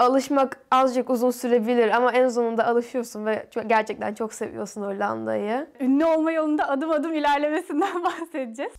Alışmak azıcık uzun sürebilir ama en sonunda alışıyorsun ve çok, gerçekten çok seviyorsun Hollanda'yı. Ünlü olma yolunda adım adım ilerlemesinden bahsedeceğiz.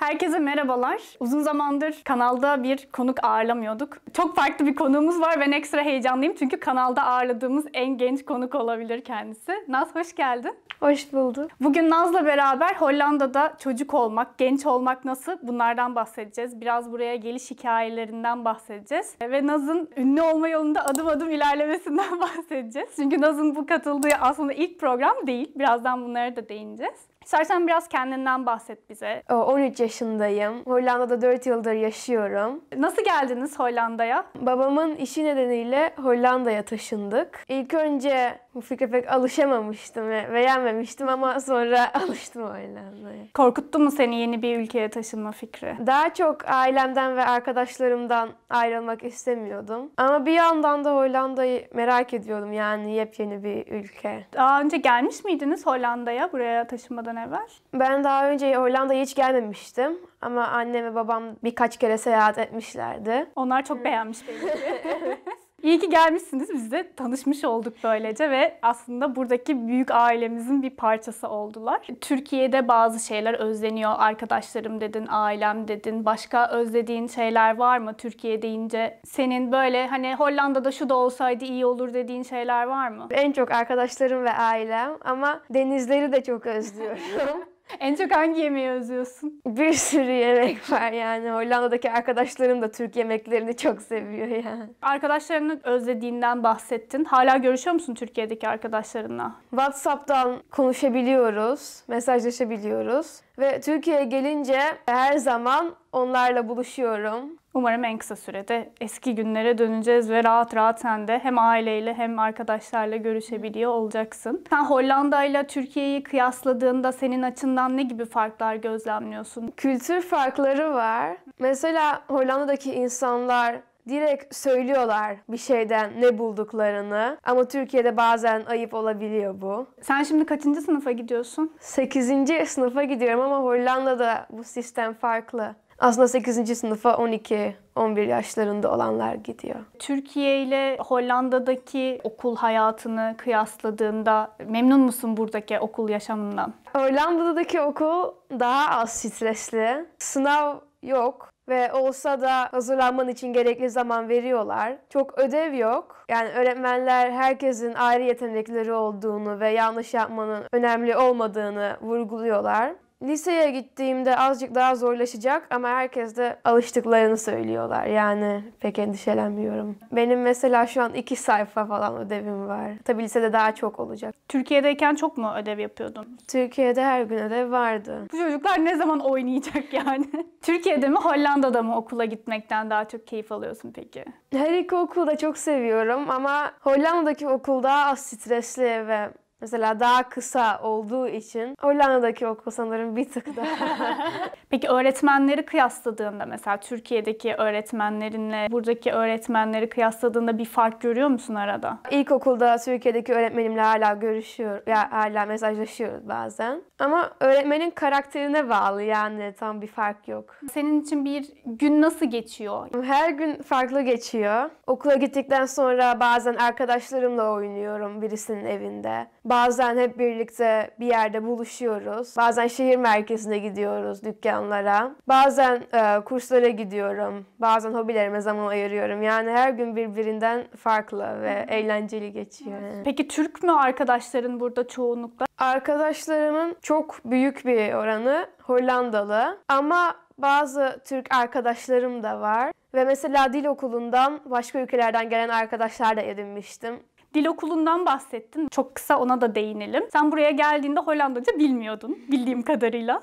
Herkese merhabalar. Uzun zamandır kanalda bir konuk ağırlamıyorduk. Çok farklı bir konuğumuz var. Ben ekstra heyecanlıyım çünkü kanalda ağırladığımız en genç konuk olabilir kendisi. Naz hoş geldin. Hoş bulduk. Bugün Naz'la beraber Hollanda'da çocuk olmak, genç olmak nasıl bunlardan bahsedeceğiz. Biraz buraya geliş hikayelerinden bahsedeceğiz. Ve Naz'ın ünlü olma yolunda adım adım ilerlemesinden bahsedeceğiz. Çünkü Naz'ın bu katıldığı aslında ilk program değil. Birazdan bunlara da değineceğiz. İstersen biraz kendinden bahset bize. O, 13 yaşındayım. Hollanda'da 4 yıldır yaşıyorum. Nasıl geldiniz Hollanda'ya? Babamın işi nedeniyle Hollanda'ya taşındık. İlk önce bu fikre pek alışamamıştım ve beğenmemiştim ama sonra alıştım Hollanda'ya. Korkuttu mu seni yeni bir ülkeye taşınma fikri? Daha çok ailemden ve arkadaşlarımdan ayrılmak istemiyordum. Ama bir yandan da Hollanda'yı merak ediyordum yani yepyeni bir ülke. Daha önce gelmiş miydiniz Hollanda'ya buraya taşınmadan evvel? Ben daha önce Hollanda'ya hiç gelmemiştim. Ama annem ve babam birkaç kere seyahat etmişlerdi. Onlar çok beğenmiş belli İyi ki gelmişsiniz. Biz de tanışmış olduk böylece ve aslında buradaki büyük ailemizin bir parçası oldular. Türkiye'de bazı şeyler özleniyor. Arkadaşlarım dedin, ailem dedin. Başka özlediğin şeyler var mı Türkiye deyince? Senin böyle hani Hollanda'da şu da olsaydı iyi olur dediğin şeyler var mı? En çok arkadaşlarım ve ailem ama denizleri de çok özlüyorum. En çok hangi yemeği özlüyorsun? Bir sürü yemek var yani. Hollanda'daki arkadaşlarım da Türk yemeklerini çok seviyor yani. Arkadaşlarını özlediğinden bahsettin. Hala görüşüyor musun Türkiye'deki arkadaşlarınla? WhatsApp'tan konuşabiliyoruz, mesajlaşabiliyoruz. Ve Türkiye'ye gelince her zaman onlarla buluşuyorum. Umarım en kısa sürede eski günlere döneceğiz ve rahat rahat sen de hem aileyle hem arkadaşlarla görüşebiliyor olacaksın. Sen Hollanda ile Türkiye'yi kıyasladığında senin açından ne gibi farklar gözlemliyorsun? Kültür farkları var. Mesela Hollanda'daki insanlar direkt söylüyorlar bir şeyden ne bulduklarını. Ama Türkiye'de bazen ayıp olabiliyor bu. Sen şimdi kaçıncı sınıfa gidiyorsun? 8. sınıfa gidiyorum ama Hollanda'da bu sistem farklı. Aslında 8. sınıfa 12, 11 yaşlarında olanlar gidiyor. Türkiye ile Hollanda'daki okul hayatını kıyasladığında memnun musun buradaki okul yaşamından? Hollanda'daki okul daha az stresli. Sınav yok ve olsa da hazırlanman için gerekli zaman veriyorlar. Çok ödev yok. Yani öğretmenler herkesin ayrı yetenekleri olduğunu ve yanlış yapmanın önemli olmadığını vurguluyorlar. Liseye gittiğimde azıcık daha zorlaşacak ama herkes de alıştıklarını söylüyorlar. Yani pek endişelenmiyorum. Benim mesela şu an iki sayfa falan ödevim var. Tabii lisede daha çok olacak. Türkiye'deyken çok mu ödev yapıyordun? Türkiye'de her gün ödev vardı. Bu çocuklar ne zaman oynayacak yani? Türkiye'de mi Hollanda'da mı okula gitmekten daha çok keyif alıyorsun peki? Her iki okulu da çok seviyorum ama Hollanda'daki okul daha az stresli ve Mesela daha kısa olduğu için Hollanda'daki okul sanırım bir tık daha. Peki öğretmenleri kıyasladığında mesela Türkiye'deki öğretmenlerinle buradaki öğretmenleri kıyasladığında bir fark görüyor musun arada? İlkokulda Türkiye'deki öğretmenimle hala görüşüyor ya hala mesajlaşıyoruz bazen. Ama öğretmenin karakterine bağlı yani tam bir fark yok. Senin için bir gün nasıl geçiyor? Her gün farklı geçiyor. Okula gittikten sonra bazen arkadaşlarımla oynuyorum birisinin evinde. Bazen hep birlikte bir yerde buluşuyoruz. Bazen şehir merkezine gidiyoruz dükkanlara. Bazen e, kurslara gidiyorum. Bazen hobilerime zaman ayırıyorum. Yani her gün birbirinden farklı ve eğlenceli geçiyor. Peki Türk mü arkadaşların burada çoğunlukla? Arkadaşlarımın çok büyük bir oranı Hollandalı ama bazı Türk arkadaşlarım da var. Ve mesela dil okulundan başka ülkelerden gelen arkadaşlar da edinmiştim. Dil okulundan bahsettin. Çok kısa ona da değinelim. Sen buraya geldiğinde Hollandaca bilmiyordun bildiğim kadarıyla.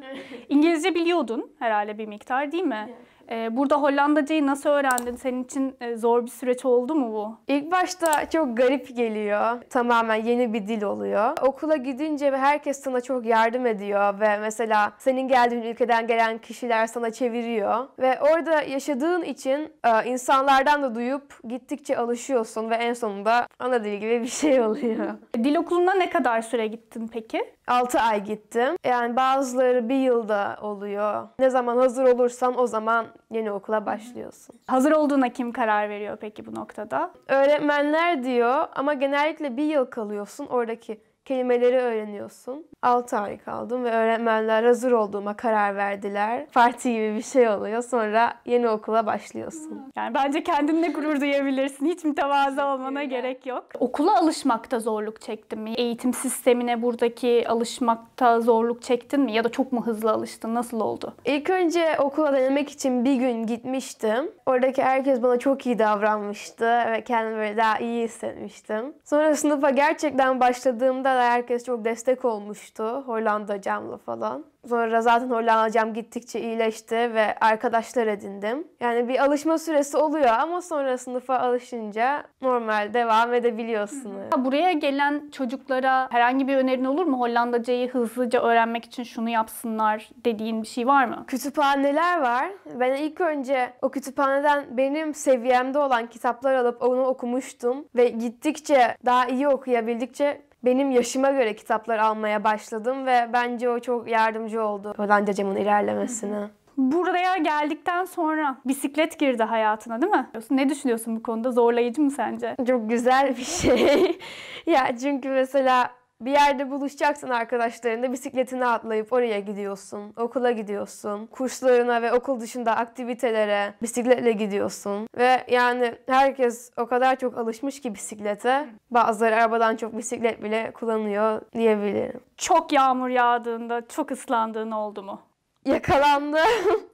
İngilizce biliyordun herhalde bir miktar değil mi? Ee, burada Hollandacayı nasıl öğrendin? Senin için e, zor bir süreç oldu mu bu? İlk başta çok garip geliyor. Tamamen yeni bir dil oluyor. Okula gidince ve herkes sana çok yardım ediyor ve mesela senin geldiğin ülkeden gelen kişiler sana çeviriyor ve orada yaşadığın için e, insanlardan da duyup gittikçe alışıyorsun ve en sonunda ana dil gibi bir şey oluyor. Dil okuluna ne kadar süre gittin peki? 6 ay gittim. Yani bazıları bir yılda oluyor. Ne zaman hazır olursan o zaman yeni okula başlıyorsun. Hazır olduğuna kim karar veriyor peki bu noktada? Öğretmenler diyor ama genellikle bir yıl kalıyorsun. Oradaki kelimeleri öğreniyorsun. 6 ay kaldım ve öğretmenler hazır olduğuma karar verdiler. Parti gibi bir şey oluyor. Sonra yeni okula başlıyorsun. Yani bence kendinle gurur duyabilirsin. Hiç mütevazı olmana gerek yok. Okula alışmakta zorluk çektin mi? Eğitim sistemine buradaki alışmakta zorluk çektin mi? Ya da çok mu hızlı alıştın? Nasıl oldu? İlk önce okula denemek için bir gün gitmiştim. Oradaki herkes bana çok iyi davranmıştı ve kendimi böyle daha iyi hissetmiştim. Sonra sınıfa gerçekten başladığımda da herkes çok destek olmuştu. Hollandacamla falan. Sonra zaten Hollandacam gittikçe iyileşti ve arkadaşlar edindim. Yani bir alışma süresi oluyor ama sonra sınıfa alışınca normal devam edebiliyorsunuz. Buraya gelen çocuklara herhangi bir önerin olur mu? Hollandacayı hızlıca öğrenmek için şunu yapsınlar dediğin bir şey var mı? Kütüphaneler var. Ben ilk önce o kütüphaneden benim seviyemde olan kitaplar alıp onu okumuştum. Ve gittikçe daha iyi okuyabildikçe benim yaşıma göre kitaplar almaya başladım ve bence o çok yardımcı oldu Hollandacamın ilerlemesine. Buraya geldikten sonra bisiklet girdi hayatına değil mi? Ne düşünüyorsun bu konuda? Zorlayıcı mı sence? Çok güzel bir şey. ya çünkü mesela bir yerde buluşacaksın arkadaşlarınla bisikletine atlayıp oraya gidiyorsun. Okula gidiyorsun. Kurslarına ve okul dışında aktivitelere bisikletle gidiyorsun. Ve yani herkes o kadar çok alışmış ki bisiklete. Bazıları arabadan çok bisiklet bile kullanıyor diyebilirim. Çok yağmur yağdığında çok ıslandığın oldu mu? Yakalandım.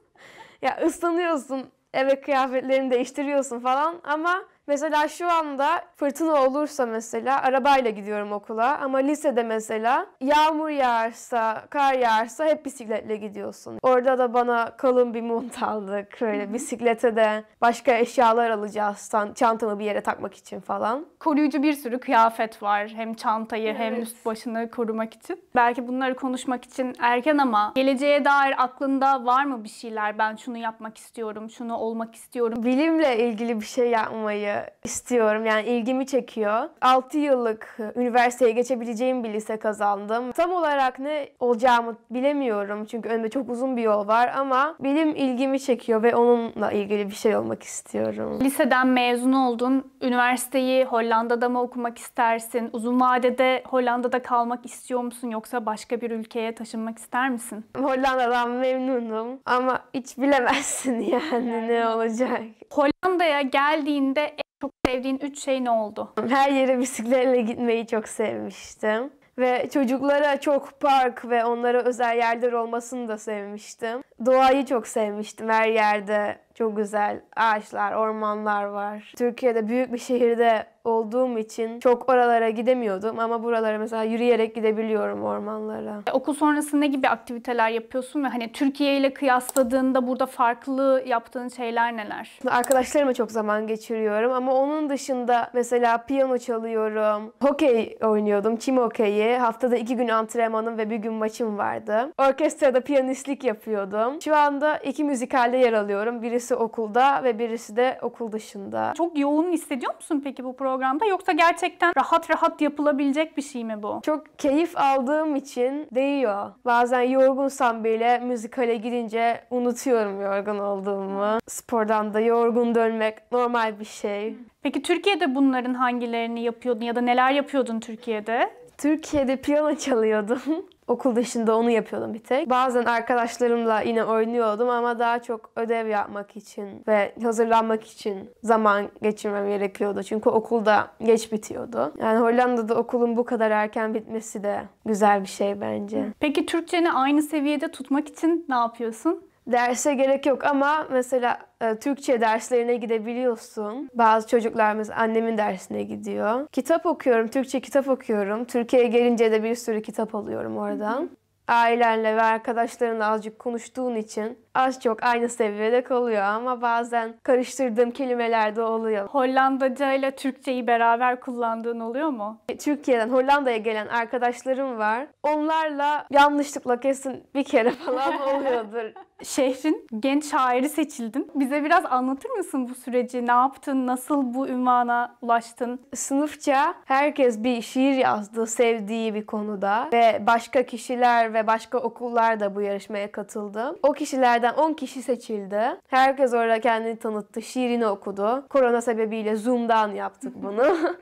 ya ıslanıyorsun. Eve kıyafetlerini değiştiriyorsun falan ama Mesela şu anda fırtına olursa mesela arabayla gidiyorum okula ama lisede mesela yağmur yağarsa, kar yağarsa hep bisikletle gidiyorsun. Orada da bana kalın bir mont aldık. Böyle bisiklete de başka eşyalar alacağız çantamı bir yere takmak için falan. Koruyucu bir sürü kıyafet var. Hem çantayı evet. hem üst başını korumak için. Belki bunları konuşmak için erken ama geleceğe dair aklında var mı bir şeyler? Ben şunu yapmak istiyorum, şunu olmak istiyorum. Bilimle ilgili bir şey yapmayı istiyorum. Yani ilgimi çekiyor. 6 yıllık üniversiteye geçebileceğim bir lise kazandım. Tam olarak ne olacağımı bilemiyorum. Çünkü önümde çok uzun bir yol var ama bilim ilgimi çekiyor ve onunla ilgili bir şey olmak istiyorum. Liseden mezun oldun. Üniversiteyi Hollanda'da mı okumak istersin? Uzun vadede Hollanda'da kalmak istiyor musun yoksa başka bir ülkeye taşınmak ister misin? Hollanda'dan memnunum ama hiç bilemezsin yani, yani. ne olacak. Hollanda'ya geldiğinde çok sevdiğin üç şey ne oldu? Her yere bisikletle gitmeyi çok sevmiştim. Ve çocuklara çok park ve onlara özel yerler olmasını da sevmiştim. Doğayı çok sevmiştim. Her yerde çok güzel ağaçlar, ormanlar var. Türkiye'de büyük bir şehirde olduğum için çok oralara gidemiyordum ama buralara mesela yürüyerek gidebiliyorum ormanlara. Okul sonrası ne gibi aktiviteler yapıyorsun ve hani Türkiye ile kıyasladığında burada farklı yaptığın şeyler neler? Arkadaşlarımla çok zaman geçiriyorum ama onun dışında mesela piyano çalıyorum, hokey oynuyordum, çim hokeyi. Haftada iki gün antrenmanım ve bir gün maçım vardı. Orkestrada piyanistlik yapıyordum. Şu anda iki müzikalde yer alıyorum. Birisi okulda ve birisi de okul dışında. Çok yoğun hissediyor musun peki bu program? programda yoksa gerçekten rahat rahat yapılabilecek bir şey mi bu? Çok keyif aldığım için değiyor. Bazen yorgunsam bile müzikale gidince unutuyorum yorgun olduğumu. Spordan da yorgun dönmek normal bir şey. Peki Türkiye'de bunların hangilerini yapıyordun ya da neler yapıyordun Türkiye'de? Türkiye'de piyano çalıyordum. Okul dışında onu yapıyordum bir tek. Bazen arkadaşlarımla yine oynuyordum ama daha çok ödev yapmak için ve hazırlanmak için zaman geçirmem gerekiyordu. Çünkü okulda geç bitiyordu. Yani Hollanda'da okulun bu kadar erken bitmesi de güzel bir şey bence. Peki Türkçeni aynı seviyede tutmak için ne yapıyorsun? Derse gerek yok ama mesela e, Türkçe derslerine gidebiliyorsun. Bazı çocuklar mesela annemin dersine gidiyor. Kitap okuyorum, Türkçe kitap okuyorum. Türkiye'ye gelince de bir sürü kitap alıyorum oradan. Ailenle ve arkadaşlarınla azıcık konuştuğun için az çok aynı seviyede kalıyor ama bazen karıştırdığım kelimeler de oluyor. Hollandaca ile Türkçeyi beraber kullandığın oluyor mu? Türkiye'den Hollanda'ya gelen arkadaşlarım var. Onlarla yanlışlıkla kesin bir kere falan oluyordur. Şehrin genç şairi seçildin. Bize biraz anlatır mısın bu süreci? Ne yaptın? Nasıl bu ünvana ulaştın? Sınıfça herkes bir şiir yazdı sevdiği bir konuda ve başka kişiler ve başka okullar da bu yarışmaya katıldı. O kişilerden 10 kişi seçildi. Herkes orada kendini tanıttı, şiirini okudu. Korona sebebiyle Zoom'dan yaptık bunu.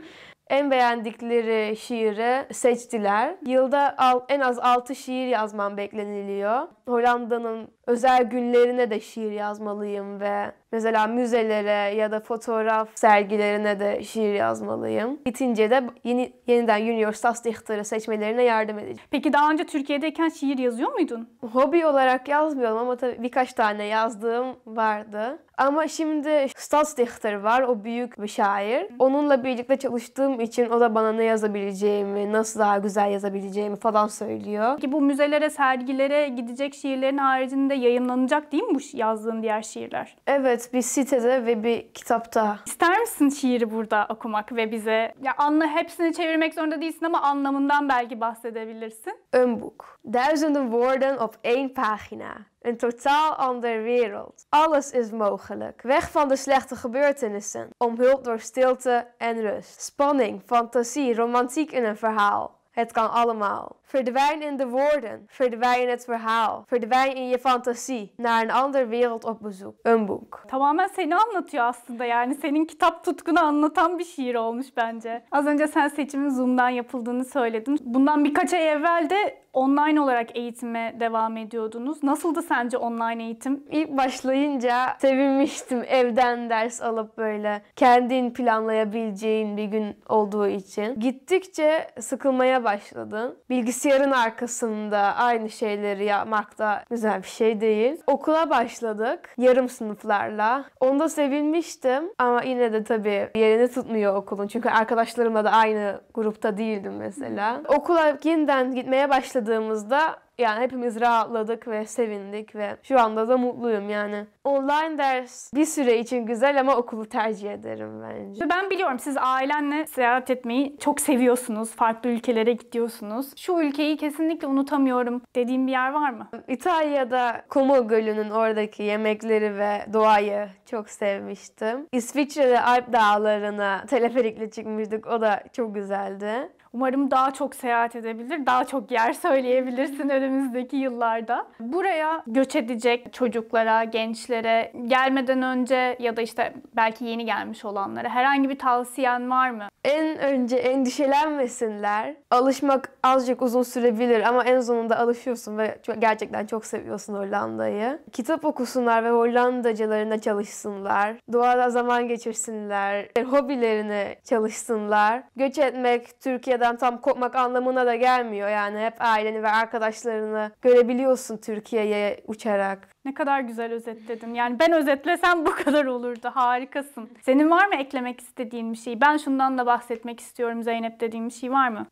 En beğendikleri şiiri seçtiler. Yılda en az 6 şiir yazmam bekleniliyor. Hollanda'nın özel günlerine de şiir yazmalıyım ve mesela müzelere ya da fotoğraf sergilerine de şiir yazmalıyım. Bitince de yeni, yeniden Junior Stadsdichter'ı seçmelerine yardım edeceğim. Peki daha önce Türkiye'deyken şiir yazıyor muydun? Hobi olarak yazmıyorum ama tabii birkaç tane yazdığım vardı. Ama şimdi Stadsdichter var, o büyük bir şair. Onunla birlikte çalıştığım için o da bana ne yazabileceğimi, nasıl daha güzel yazabileceğimi falan söylüyor. Peki bu müzelere, sergilere gidecek şiirlerin haricinde yayınlanacak değil mi bu yazdığın diğer şiirler? Evet, bir sitede ve bir kitapta. İster misin şiiri burada okumak ve bize ya anla hepsini çevirmek zorunda değilsin ama anlamından belki bahsedebilirsin. Een boek. Duizenden woorden op één pagina. Een totaal ander wereld. Alles is mogelijk. Weg van de slechte gebeurtenissen. Omhuld door stilte en rust. Spanning, fantasie, romantiek in een verhaal. Het kan allemaal. Verdwijn in de woorden. Verdwijn in het verhaal. Verdwijn in je fantasie. Naar een ander wereld op bezoek. Een boek. Tamamen seni anlatıyor aslında yani senin kitap tutkunu anlatan bir şiir olmuş bence. Az önce sen seçimin Zoom'dan yapıldığını söyledin. Bundan birkaç ay evvel de online olarak eğitime devam ediyordunuz. Nasıldı sence online eğitim? İlk başlayınca sevinmiştim evden ders alıp böyle kendin planlayabileceğin bir gün olduğu için. Gittikçe sıkılmaya başladın. Bilgisayarın arkasında aynı şeyleri yapmak da güzel bir şey değil. Okula başladık yarım sınıflarla. Onda sevinmiştim ama yine de tabii yerini tutmuyor okulun. Çünkü arkadaşlarımla da aynı grupta değildim mesela. Okula yeniden gitmeye başladığımızda yani hepimiz rahatladık ve sevindik ve şu anda da mutluyum yani. Online ders bir süre için güzel ama okulu tercih ederim bence. Ben biliyorum siz ailenle seyahat etmeyi çok seviyorsunuz. Farklı ülkelere gidiyorsunuz. Şu ülkeyi kesinlikle unutamıyorum dediğim bir yer var mı? İtalya'da Como Gölü'nün oradaki yemekleri ve doğayı çok sevmiştim. İsviçre'de Alp dağlarına teleferikle çıkmıştık. O da çok güzeldi. Umarım daha çok seyahat edebilir, daha çok yer söyleyebilirsin önümüzdeki yıllarda. Buraya göç edecek çocuklara, gençlere gelmeden önce ya da işte belki yeni gelmiş olanlara herhangi bir tavsiyen var mı? En önce endişelenmesinler. Alışmak azıcık uzun sürebilir ama en sonunda alışıyorsun ve gerçekten çok seviyorsun Hollanda'yı. Kitap okusunlar ve Hollandacalarına çalışsınlar. Doğada zaman geçirsinler. Hobilerini çalışsınlar. Göç etmek Türkiye'den tam kopmak anlamına da gelmiyor. Yani hep aileni ve arkadaşlarını görebiliyorsun Türkiye'ye uçarak. Ne kadar güzel özetledin. Yani ben özetlesem bu kadar olurdu. Harikasın. Senin var mı eklemek istediğin bir şey? Ben şundan da bahsetmek istiyorum Zeynep dediğin bir şey var mı?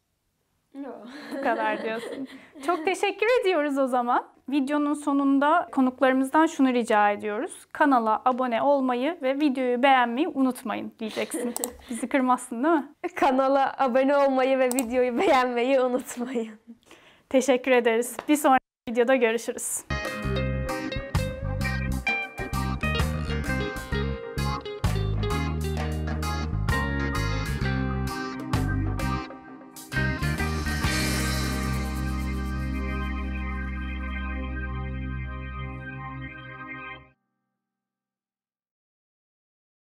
Bu kadar diyorsun. Çok teşekkür ediyoruz o zaman. Videonun sonunda konuklarımızdan şunu rica ediyoruz. Kanala abone olmayı ve videoyu beğenmeyi unutmayın diyeceksin. Bizi kırmazsın değil mi? Kanala abone olmayı ve videoyu beğenmeyi unutmayın. Teşekkür ederiz. Bir sonraki videoda görüşürüz.